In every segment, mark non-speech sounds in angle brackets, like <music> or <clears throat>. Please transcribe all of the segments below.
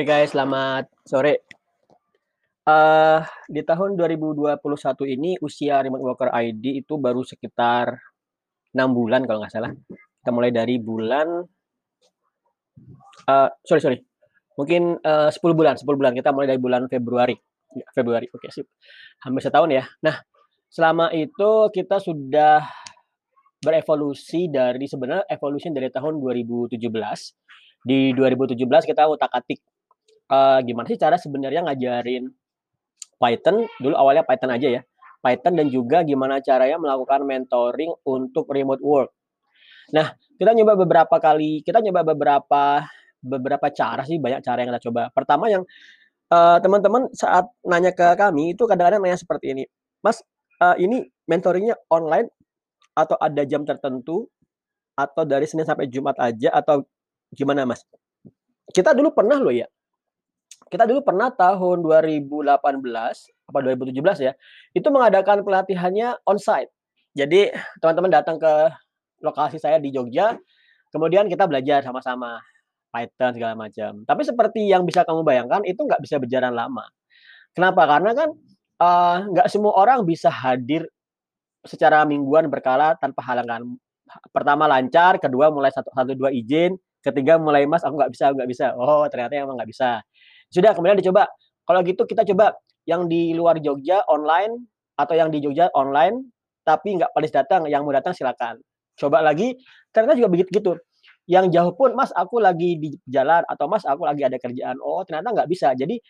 Oke guys, selamat sore. Uh, di tahun 2021 ini usia Remote Worker ID itu baru sekitar 6 bulan kalau nggak salah. Kita mulai dari bulan uh, sorry sorry, mungkin uh, 10 bulan, 10 bulan. Kita mulai dari bulan Februari. Ya, Februari, oke sip. Hampir setahun ya. Nah, selama itu kita sudah berevolusi dari sebenarnya evolusi dari tahun 2017. Di 2017 kita utak-atik uh, gimana sih cara sebenarnya ngajarin Python dulu awalnya Python aja ya. Python dan juga gimana caranya melakukan mentoring untuk remote work. Nah, kita nyoba beberapa kali, kita nyoba beberapa beberapa cara sih, banyak cara yang kita coba. Pertama yang uh, teman-teman saat nanya ke kami itu kadang-kadang nanya seperti ini, Mas, uh, ini mentoringnya online atau ada jam tertentu atau dari Senin sampai Jumat aja atau gimana Mas? Kita dulu pernah loh ya. Kita dulu pernah tahun 2018 apa 2017 ya, itu mengadakan pelatihannya onsite. Jadi teman-teman datang ke lokasi saya di Jogja, kemudian kita belajar sama-sama Python segala macam. Tapi seperti yang bisa kamu bayangkan itu nggak bisa berjalan lama. Kenapa? Karena kan uh, nggak semua orang bisa hadir secara mingguan berkala tanpa halangan. Pertama lancar, kedua mulai satu satu dua izin, ketiga mulai mas aku nggak bisa nggak bisa. Oh ternyata emang nggak bisa. Sudah kemudian dicoba. Kalau gitu kita coba yang di luar Jogja online atau yang di Jogja online tapi nggak palis datang, yang mau datang silakan. Coba lagi, ternyata juga begitu gitu. Yang jauh pun, Mas, aku lagi di jalan atau Mas, aku lagi ada kerjaan. Oh, ternyata nggak bisa. Jadi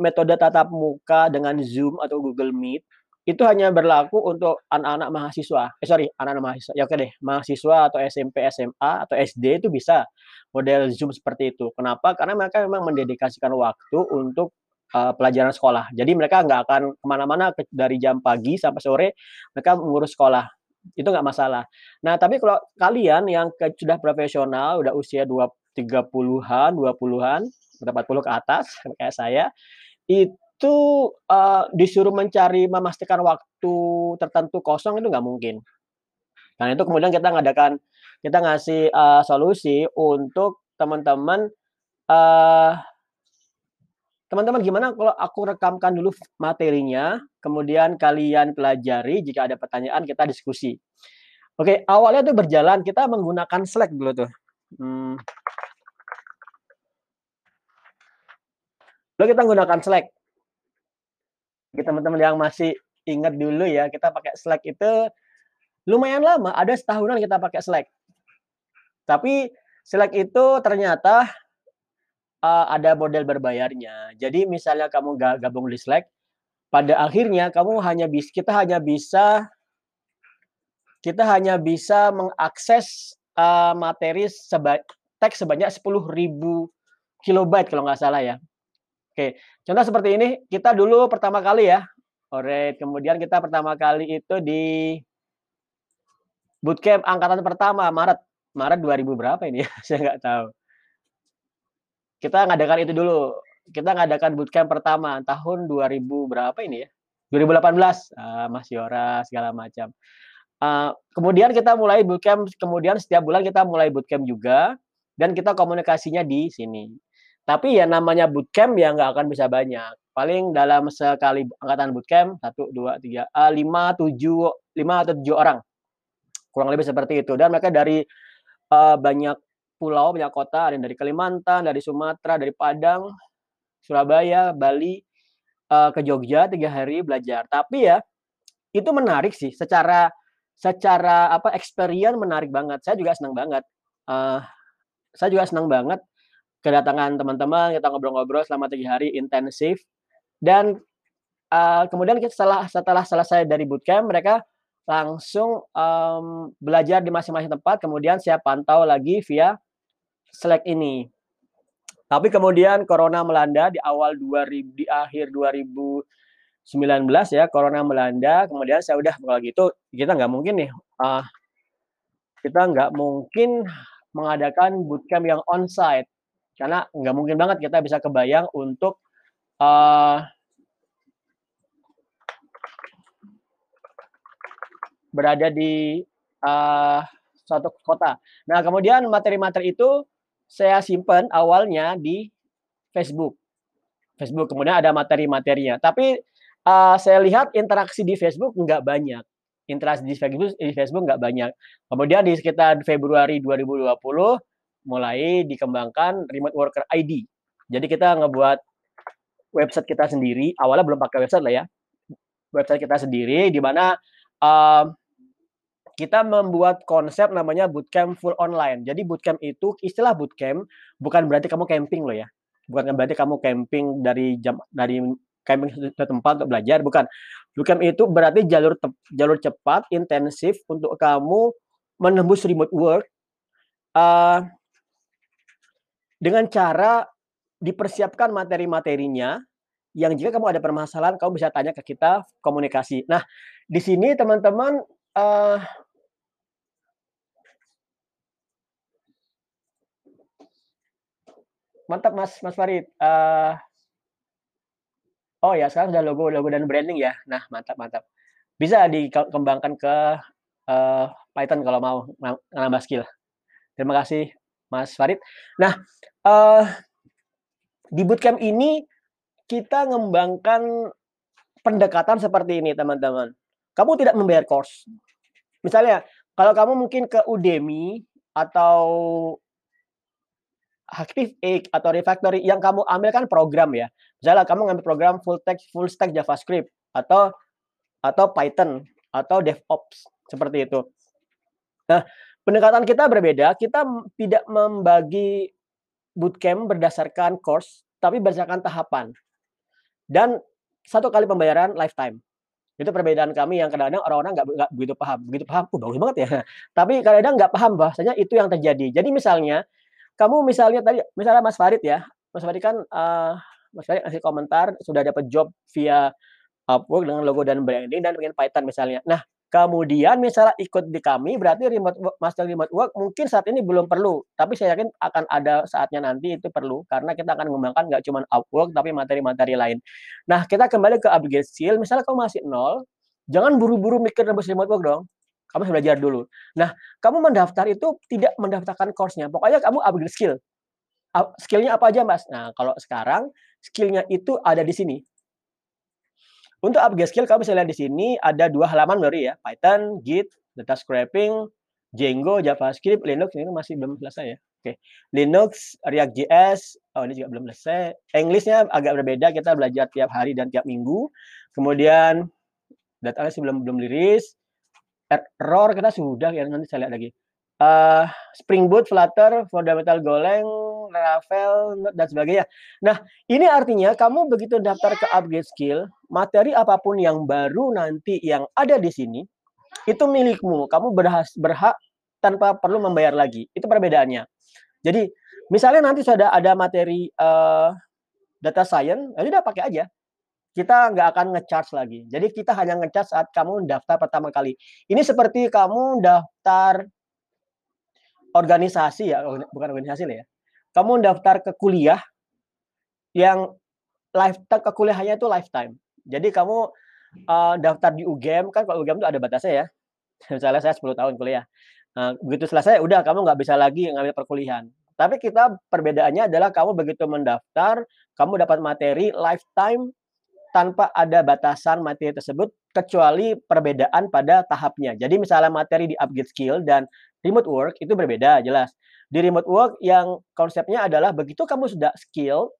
metode tatap muka dengan Zoom atau Google Meet itu hanya berlaku untuk anak-anak mahasiswa. Eh sorry, anak-anak mahasiswa. Ya oke deh, mahasiswa atau SMP, SMA atau SD itu bisa model Zoom seperti itu. Kenapa? Karena mereka memang mendedikasikan waktu untuk uh, pelajaran sekolah. Jadi mereka nggak akan ke mana-mana dari jam pagi sampai sore mereka mengurus sekolah. Itu nggak masalah. Nah, tapi kalau kalian yang ke, sudah profesional, udah usia tiga puluhan, dua puluhan, empat puluh ke atas kayak saya, itu itu uh, disuruh mencari memastikan waktu tertentu kosong itu nggak mungkin. Karena itu kemudian kita ngadakan kita ngasih uh, solusi untuk teman-teman uh, teman-teman gimana kalau aku rekamkan dulu materinya, kemudian kalian pelajari, jika ada pertanyaan kita diskusi. Oke, awalnya itu berjalan kita menggunakan Slack dulu tuh. Hmm. Lalu kita menggunakan Slack teman-teman yang masih ingat dulu ya, kita pakai Slack itu lumayan lama, ada setahunan kita pakai Slack. Tapi Slack itu ternyata uh, ada model berbayarnya. Jadi misalnya kamu gabung di Slack, pada akhirnya kamu hanya bisa kita hanya bisa kita hanya bisa mengakses uh, materi seba, teks sebanyak 10.000 kilobyte kalau nggak salah ya. Oke, contoh seperti ini, kita dulu pertama kali ya, alright, kemudian kita pertama kali itu di bootcamp angkatan pertama, Maret. Maret 2000 berapa ini ya? <laughs> Saya nggak tahu. Kita ngadakan itu dulu. Kita ngadakan bootcamp pertama tahun 2000 berapa ini ya? 2018, uh, Mas Yora segala macam. Uh, kemudian kita mulai bootcamp, kemudian setiap bulan kita mulai bootcamp juga, dan kita komunikasinya di sini. Tapi ya namanya bootcamp ya nggak akan bisa banyak. Paling dalam sekali angkatan bootcamp satu, dua, tiga, lima, tujuh, lima atau tujuh orang. Kurang lebih seperti itu. Dan mereka dari uh, banyak pulau, banyak kota, ada yang dari Kalimantan, dari Sumatera, dari Padang, Surabaya, Bali, uh, ke Jogja tiga hari belajar. Tapi ya itu menarik sih. Secara secara apa experience menarik banget. Saya juga senang banget. Uh, saya juga senang banget kedatangan teman-teman, kita ngobrol-ngobrol selama tiga hari intensif. Dan uh, kemudian kita setelah setelah selesai dari bootcamp, mereka langsung um, belajar di masing-masing tempat. Kemudian saya pantau lagi via Slack ini. Tapi kemudian corona melanda di awal 2000 di akhir 2019 ya, corona melanda. Kemudian saya udah kalau gitu kita nggak mungkin nih uh, kita nggak mungkin mengadakan bootcamp yang onsite karena nggak mungkin banget kita bisa kebayang untuk uh, berada di uh, suatu kota. Nah, kemudian materi-materi itu saya simpan awalnya di Facebook. Facebook, kemudian ada materi-materinya. Tapi, uh, saya lihat interaksi di Facebook nggak banyak. Interaksi di Facebook di Facebook nggak banyak. Kemudian di sekitar Februari 2020, mulai dikembangkan Remote Worker ID. Jadi kita ngebuat website kita sendiri, awalnya belum pakai website lah ya. Website kita sendiri di mana, uh, kita membuat konsep namanya bootcamp full online. Jadi bootcamp itu istilah bootcamp bukan berarti kamu camping loh ya. Bukan berarti kamu camping dari jam dari camping ke tempat untuk belajar, bukan. Bootcamp itu berarti jalur jalur cepat, intensif untuk kamu menembus remote work, uh, dengan cara dipersiapkan materi-materinya, yang jika kamu ada permasalahan, kamu bisa tanya ke kita, komunikasi. Nah, di sini teman-teman, uh Mantap Mas Mas Farid, uh oh ya sekarang sudah logo logo dan branding ya? Nah mantap mantap. Bisa dikembangkan ke, uh, Python kalau mau nambah skill. Terima kasih Mas Farid. Nah, uh, di bootcamp ini kita ngembangkan pendekatan seperti ini teman-teman. Kamu tidak membayar course. Misalnya, kalau kamu mungkin ke Udemy atau Active X atau Refactory yang kamu ambil kan program ya. Misalnya kamu ngambil program full text full stack JavaScript atau atau Python atau DevOps seperti itu. Nah, pendekatan kita berbeda. Kita tidak membagi bootcamp berdasarkan course, tapi berdasarkan tahapan. Dan satu kali pembayaran lifetime. Itu perbedaan kami yang kadang-kadang orang-orang nggak nggak begitu paham. Begitu paham, oh bagus banget ya. <laughs> Tapi kadang-kadang nggak paham bahasanya itu yang terjadi. Jadi misalnya kamu misalnya tadi, misalnya Mas Farid ya, Mas Farid kan, uh, Mas Farid ngasih komentar sudah dapat job via Upwork dengan logo dan branding dan pengen Python misalnya. Nah, kemudian misalnya ikut di kami berarti remote work, master remote work mungkin saat ini belum perlu, tapi saya yakin akan ada saatnya nanti itu perlu karena kita akan mengembangkan nggak cuma Upwork tapi materi-materi lain. Nah, kita kembali ke upgrade skill, misalnya kamu masih nol, jangan buru-buru mikir nembus remote work dong kamu harus belajar dulu. Nah, kamu mendaftar itu tidak mendaftarkan course-nya. Pokoknya kamu upgrade skill. Skill-nya apa aja, Mas? Nah, kalau sekarang skill-nya itu ada di sini. Untuk upgrade skill, kamu bisa lihat di sini ada dua halaman baru ya. Python, Git, data scraping, Django, JavaScript, Linux ini masih belum selesai ya. Oke, Linux, React.js, oh ini juga belum selesai. English-nya agak berbeda, kita belajar tiap hari dan tiap minggu. Kemudian data belum belum liris error kita sudah ya nanti saya lihat lagi. Uh, Spring Boot, Flutter, Fundamental Golang, Laravel, dan sebagainya. Nah, ini artinya kamu begitu daftar ke upgrade skill, materi apa pun yang baru nanti yang ada di sini, itu milikmu. Kamu berhak, berhak tanpa perlu membayar lagi. Itu perbedaannya. Jadi, misalnya nanti sudah ada materi uh, data science, ya sudah pakai aja kita nggak akan ngecharge lagi. Jadi kita hanya ngecharge saat kamu daftar pertama kali. Ini seperti kamu daftar organisasi ya, bukan organisasi lah ya. Kamu daftar ke kuliah yang lifetime ke kuliahnya itu lifetime. Jadi kamu uh, daftar di UGM kan kalau UGM itu ada batasnya ya. <laughs> Misalnya saya 10 tahun kuliah. Nah, begitu selesai udah kamu nggak bisa lagi ngambil perkuliahan. Tapi kita perbedaannya adalah kamu begitu mendaftar, kamu dapat materi lifetime tanpa ada batasan materi tersebut kecuali perbedaan pada tahapnya. Jadi misalnya materi di upgrade skill dan remote work itu berbeda jelas. Di remote work yang konsepnya adalah begitu kamu sudah skill,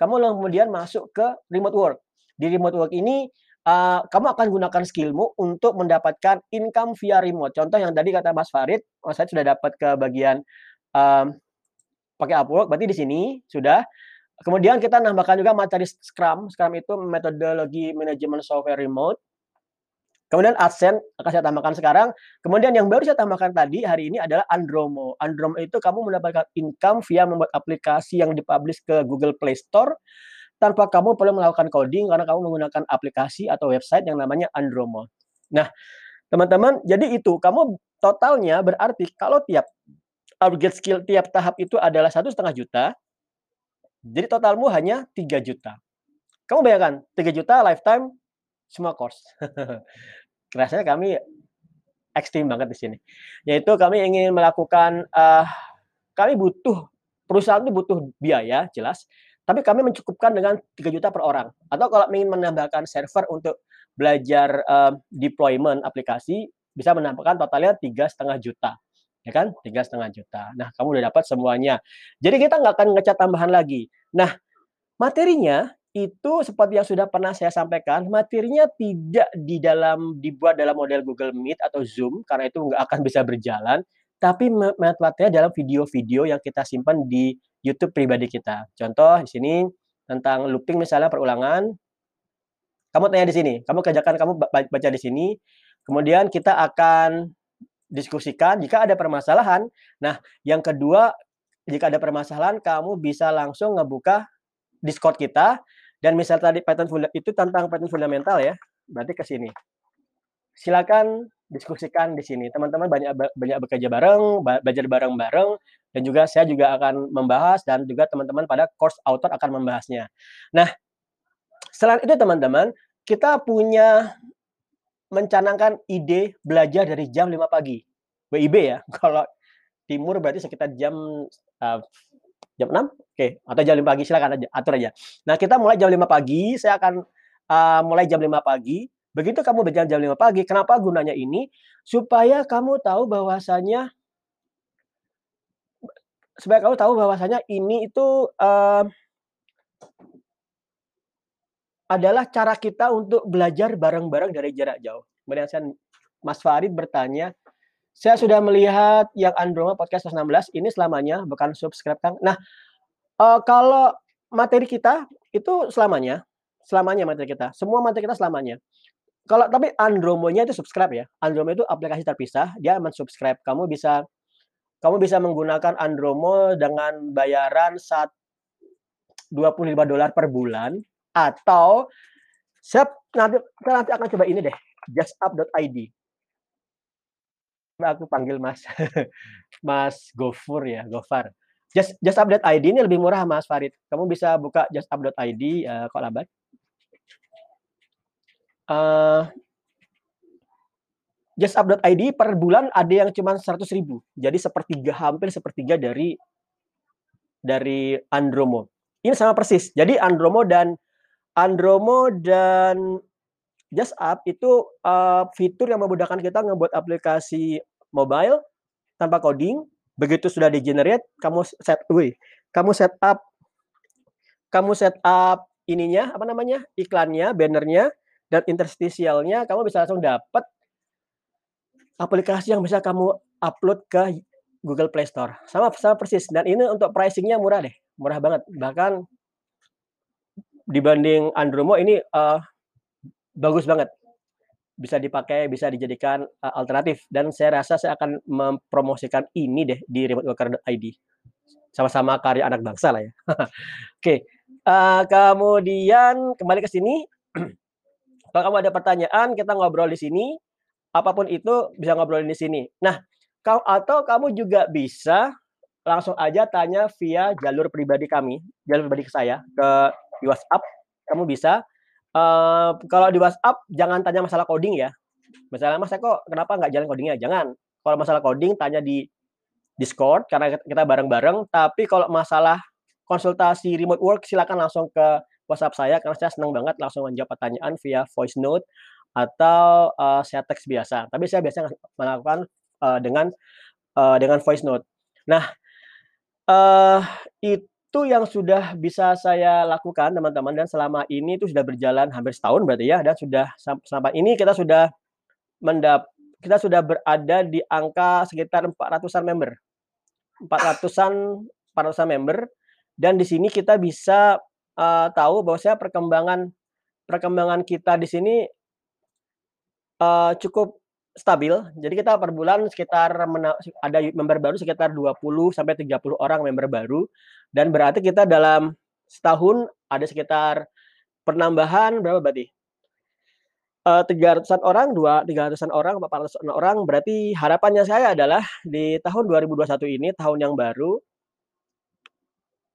kamu kemudian masuk ke remote work. Di remote work ini uh, kamu akan gunakan skillmu untuk mendapatkan income via remote. Contoh yang tadi kata Mas Farid, Mas Farid sudah dapat ke bagian um, pakai Upwork, berarti di sini sudah Kemudian kita nambahkan juga materi Scrum. Scrum itu metodologi manajemen software remote. Kemudian AdSense akan saya tambahkan sekarang. Kemudian yang baru saya tambahkan tadi hari ini adalah Andromo. Andromo itu kamu mendapatkan income via membuat aplikasi yang dipublish ke Google Play Store tanpa kamu perlu melakukan coding karena kamu menggunakan aplikasi atau website yang namanya Andromo. Nah, teman-teman, jadi itu kamu totalnya berarti kalau tiap upgrade skill tiap tahap itu adalah satu setengah juta, jadi totalmu hanya 3 juta. Kamu bayangkan, 3 juta lifetime semua course. <laughs> Rasanya kami ekstrim banget di sini. Yaitu kami ingin melakukan uh, kami butuh perusahaan itu butuh biaya jelas, tapi kami mencukupkan dengan 3 juta per orang. Atau kalau ingin menambahkan server untuk belajar uh, deployment aplikasi, bisa menambahkan totalnya tiga setengah juta ya kan? Tiga setengah juta. Nah kamu udah dapat semuanya. Jadi kita nggak akan ngecat tambahan lagi. Nah materinya itu seperti yang sudah pernah saya sampaikan, materinya tidak di dalam dibuat dalam model Google Meet atau Zoom karena itu nggak akan bisa berjalan, tapi materinya dalam video-video yang kita simpan di YouTube pribadi kita. Contoh di sini tentang looping misalnya perulangan, kamu tanya di sini, kamu kerjakan kamu baca di sini, kemudian kita akan diskusikan jika ada permasalahan. Nah, yang kedua, jika ada permasalahan, kamu bisa langsung ngebuka Discord kita dan misal tadi pattern itu tentang pattern fundamental ya, berarti ke sini. Silakan diskusikan di sini. Teman-teman banyak banyak bekerja bareng, belajar bareng-bareng dan juga saya juga akan membahas dan juga teman-teman pada course author akan membahasnya. Nah, selain itu teman-teman, kita punya mencanangkan ide belajar dari jam 5 pagi. WIB ya. <laughs> Kalau timur berarti sekitar jam uh, jam 6, oke, okay. atau jam 5 pagi silakan aja atur aja. Nah, kita mulai jam 5 pagi, saya akan uh, mulai jam 5 pagi. Begitu kamu berjalan jam 5 pagi, kenapa gunanya ini? Supaya kamu tahu bahwasanya supaya kamu tahu bahwasanya ini itu uh, adalah cara kita untuk belajar bareng-bareng dari jarak jauh. Kemudian Mas Farid bertanya, saya sudah melihat yang Androma Podcast 16 ini selamanya, bukan subscribe Kang. Nah, uh, kalau materi kita itu selamanya, selamanya materi kita. Semua materi kita selamanya. Kalau tapi Andromonya itu subscribe ya. Andromo itu aplikasi terpisah, dia mensubscribe. Kamu bisa kamu bisa menggunakan Andromo dengan bayaran saat 25 dolar per bulan atau saya nanti saya nanti akan coba ini deh, justup.id aku panggil Mas <laughs> Mas Gofur ya, Gofar. Just Just Update ID ini lebih murah Mas Farid. Kamu bisa buka Just Update ID uh, kok lambat. Uh, Just Update ID per bulan ada yang cuma 100 ribu. Jadi sepertiga, hampir sepertiga dari dari Andromo. Ini sama persis. Jadi Andromo dan Andromo dan Just Up itu uh, fitur yang memudahkan kita membuat aplikasi mobile tanpa coding. Begitu sudah di-generate, kamu set, wih, kamu set up, kamu set up ininya apa namanya iklannya, bannernya, dan interstitialnya, kamu bisa langsung dapat aplikasi yang bisa kamu upload ke Google Play Store. Sama sama persis. Dan ini untuk pricingnya murah deh, murah banget. Bahkan dibanding Andromo ini uh, bagus banget. Bisa dipakai, bisa dijadikan uh, alternatif. Dan saya rasa saya akan mempromosikan ini deh di remoteworker.id. Sama-sama karya anak bangsa lah ya. <laughs> Oke. Okay. Uh, kemudian kembali ke sini. <clears throat> Kalau kamu ada pertanyaan, kita ngobrol di sini. Apa pun itu bisa ngobrol di sini. Nah, kau atau kamu juga bisa langsung aja tanya via jalur pribadi kami, jalur pribadi ke saya ke WhatsApp. Kamu bisa Uh, kalau di WhatsApp jangan tanya masalah coding ya. Misalnya Mas kok kenapa nggak jalan codingnya? Jangan. Kalau masalah coding tanya di Discord karena kita bareng-bareng. Tapi kalau masalah konsultasi remote work silakan langsung ke WhatsApp saya karena saya senang banget langsung menjawab pertanyaan via voice note atau uh, saya teks biasa. Tapi saya biasanya melakukan uh, dengan uh, dengan voice note. Nah, uh, itu itu yang sudah bisa saya lakukan teman-teman dan selama ini itu sudah berjalan hampir setahun berarti ya dan sudah sampai ini kita sudah mendap kita sudah berada di angka sekitar 400-an member. 400-an 400-an member dan di sini kita bisa uh, tahu bahwa saya perkembangan perkembangan kita di sini uh, cukup stabil. Jadi kita per bulan sekitar ada member baru sekitar 20 sampai 30 orang member baru dan berarti kita dalam setahun ada sekitar penambahan berapa berarti? Uh, 300-an orang, dua 300-an orang, 400-an orang berarti harapannya saya adalah di tahun 2021 ini tahun yang baru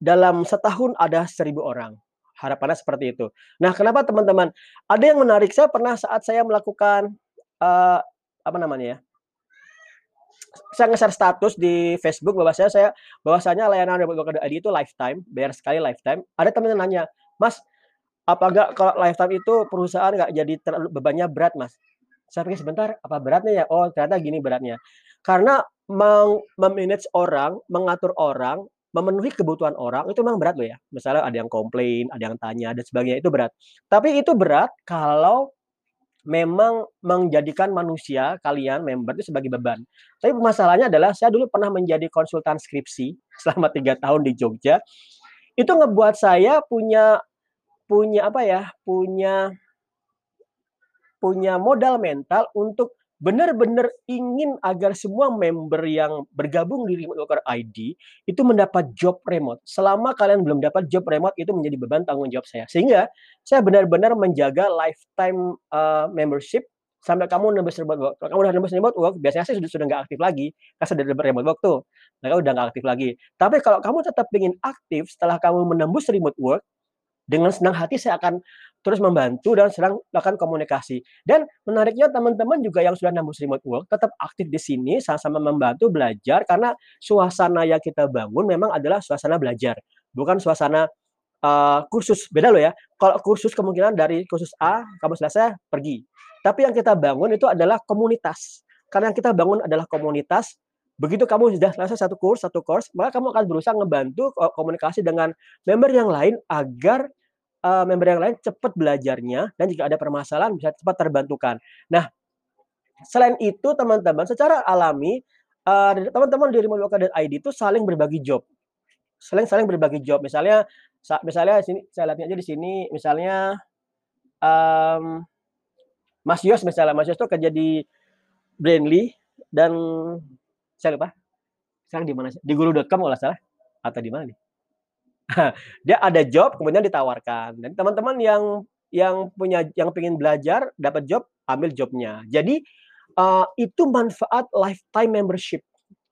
dalam setahun ada 1000 orang. Harapannya seperti itu. Nah, kenapa teman-teman? Ada yang menarik saya pernah saat saya melakukan uh, apa namanya ya? saya nge-share status di Facebook bahwasanya saya bahwasanya layanan ID itu lifetime, bayar sekali lifetime. Ada teman yang nanya, "Mas, apa enggak kalau lifetime itu perusahaan nggak jadi terlalu bebannya berat, Mas?" Saya pikir sebentar, apa beratnya ya? Oh, ternyata gini beratnya. Karena mau memanage orang, mengatur orang, memenuhi kebutuhan orang itu memang berat loh ya. Misalnya ada yang komplain, ada yang tanya dan sebagainya itu berat. Tapi itu berat kalau memang menjadikan manusia kalian member itu sebagai beban. Tapi masalahnya adalah saya dulu pernah menjadi konsultan skripsi <laughs> selama tiga tahun di Jogja. Itu ngebuat saya punya punya apa ya? Punya punya modal mental untuk benar-benar ingin agar semua member yang bergabung di Remote Worker ID itu mendapat job remote. Selama kalian belum dapat job remote itu menjadi beban tanggung jawab saya. Sehingga saya benar-benar menjaga lifetime uh, membership sampai kamu nembus remote work. Kalau kamu udah nembus remote work, biasanya sih sudah sudah nggak aktif lagi. Karena sudah dapat remote work tuh. Mereka udah nggak aktif lagi. Tapi kalau kamu tetap ingin aktif setelah kamu menembus remote work, dengan senang hati saya akan terus membantu dan sedang melakukan komunikasi. Dan menariknya teman-teman juga yang sudah nambus remote work tetap aktif di sini sama-sama membantu belajar karena suasana yang kita bangun memang adalah suasana belajar, bukan suasana uh, kursus. Beda loh ya. Kalau kursus kemungkinan dari kursus A kamu selesai pergi. Tapi yang kita bangun itu adalah komunitas. Karena yang kita bangun adalah komunitas begitu kamu sudah selesai satu kurs satu course maka kamu akan berusaha ngebantu komunikasi dengan member yang lain agar uh, member yang lain cepat belajarnya dan jika ada permasalahan bisa cepat terbantukan. Nah, selain itu teman-teman secara alami teman teman-teman di Remote Worker ID itu saling berbagi job. Saling saling berbagi job. Misalnya misalnya sini saya lihatnya aja di sini misalnya um, Mas Yos misalnya Mas Yos tuh kerja di Brandly dan saya lupa sekarang di mana? Di guru.com kalau salah atau di mana nih? <laughs> Dia ada job kemudian ditawarkan dan teman-teman yang yang punya yang pengen belajar dapat job, ambil jobnya. Jadi, uh, itu manfaat lifetime membership.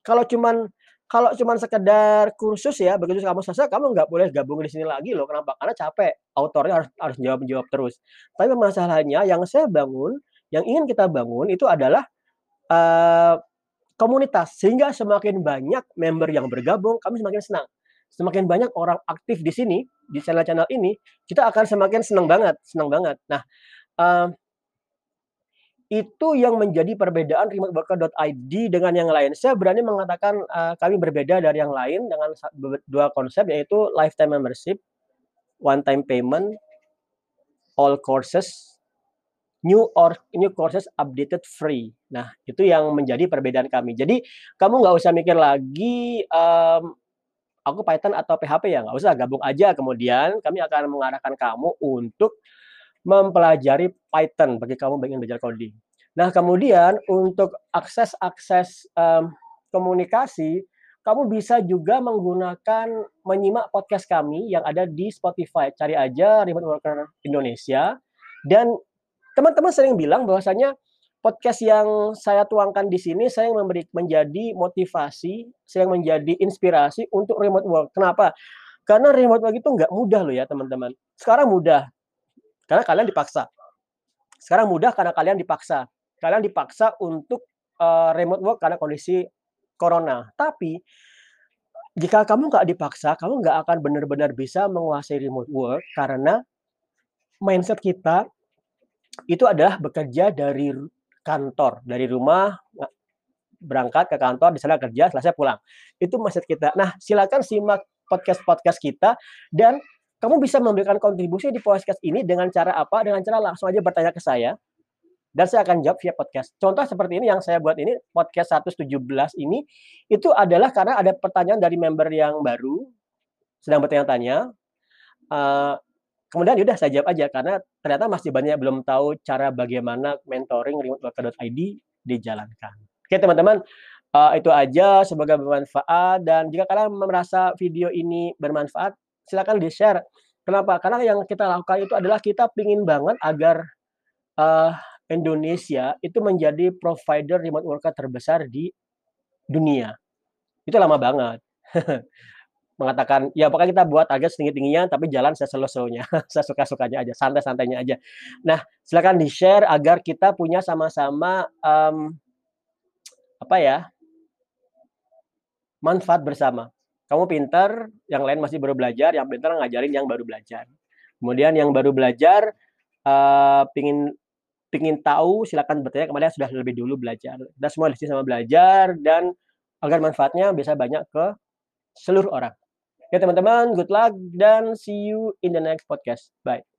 Kalau cuman kalau cuman sekedar kursus ya, begitu kamu selesai kamu nggak boleh gabung di sini lagi loh. Kenapa? Karena capek, autornya harus harus jawab-jawab terus. Tapi masalahnya yang saya bangun, yang ingin kita bangun itu adalah, uh, komunitas. Sehingga semakin banyak member yang bergabung, kami semakin senang semakin banyak orang aktif di sini di channel-channel ini, kita akan semakin senang banget, senang banget. Nah, uh, itu yang menjadi perbedaan remoteworker.id dengan yang lain. Saya berani mengatakan uh, kami berbeda dari yang lain dengan dua konsep yaitu lifetime membership, one time payment, all courses, new or new courses updated free. Nah, itu yang menjadi perbedaan kami. Jadi kamu nggak usah mikir lagi um, aku Python atau PHP ya nggak usah gabung aja kemudian kami akan mengarahkan kamu untuk mempelajari Python bagi kamu yang belajar coding. Nah kemudian untuk akses-akses um, komunikasi kamu bisa juga menggunakan menyimak podcast kami yang ada di Spotify. Cari aja Remote Worker Indonesia dan teman-teman sering bilang bahwasanya podcast yang saya tuangkan di sini saya memberi menjadi motivasi, saya yang menjadi inspirasi untuk remote work. Kenapa? Karena remote work itu nggak mudah loh ya teman-teman. Sekarang mudah karena kalian dipaksa. Sekarang mudah karena kalian dipaksa. Kalian dipaksa untuk uh, remote work karena kondisi corona. Tapi jika kamu nggak dipaksa, kamu nggak akan benar-benar bisa menguasai remote work karena mindset kita itu adalah bekerja dari kantor. Dari rumah berangkat ke kantor di sana kerja selesai pulang. Itu mindset kita. Nah silakan simak podcast podcast kita dan kamu bisa memberikan kontribusi di podcast ini dengan cara apa? Dengan cara langsung aja bertanya ke saya dan saya akan jawab via podcast. Contoh seperti ini yang saya buat ini podcast 117 ini itu adalah karena ada pertanyaan dari member yang baru sedang bertanya-tanya uh, kemudian yaudah saya jawab aja karena ternyata masih banyak belum tahu cara bagaimana mentoring remoteworker.id dijalankan. Oke teman-teman, uh, itu aja semoga bermanfaat dan jika kalian merasa video ini bermanfaat silakan di share. Kenapa? Karena yang kita lakukan itu adalah kita pingin banget agar uh, Indonesia itu menjadi provider remote worker terbesar di dunia. Itu lama banget. <laughs> mengatakan ya pokoknya kita buat target setinggi tingginya tapi jalan <laughs> saya saya suka sukanya aja santai santainya aja nah silakan di share agar kita punya sama-sama um, apa ya manfaat bersama. Kamu pintar, yang lain masih baru belajar, yang pintar ngajarin yang baru belajar. Kemudian yang baru belajar uh, pingin pingin tahu silakan bertanya yang sudah lebih dulu belajar. Kita semua di sini sama belajar dan agar manfaatnya bisa banyak ke seluruh orang. Ya teman-teman, good luck dan see you in the next podcast. Bye.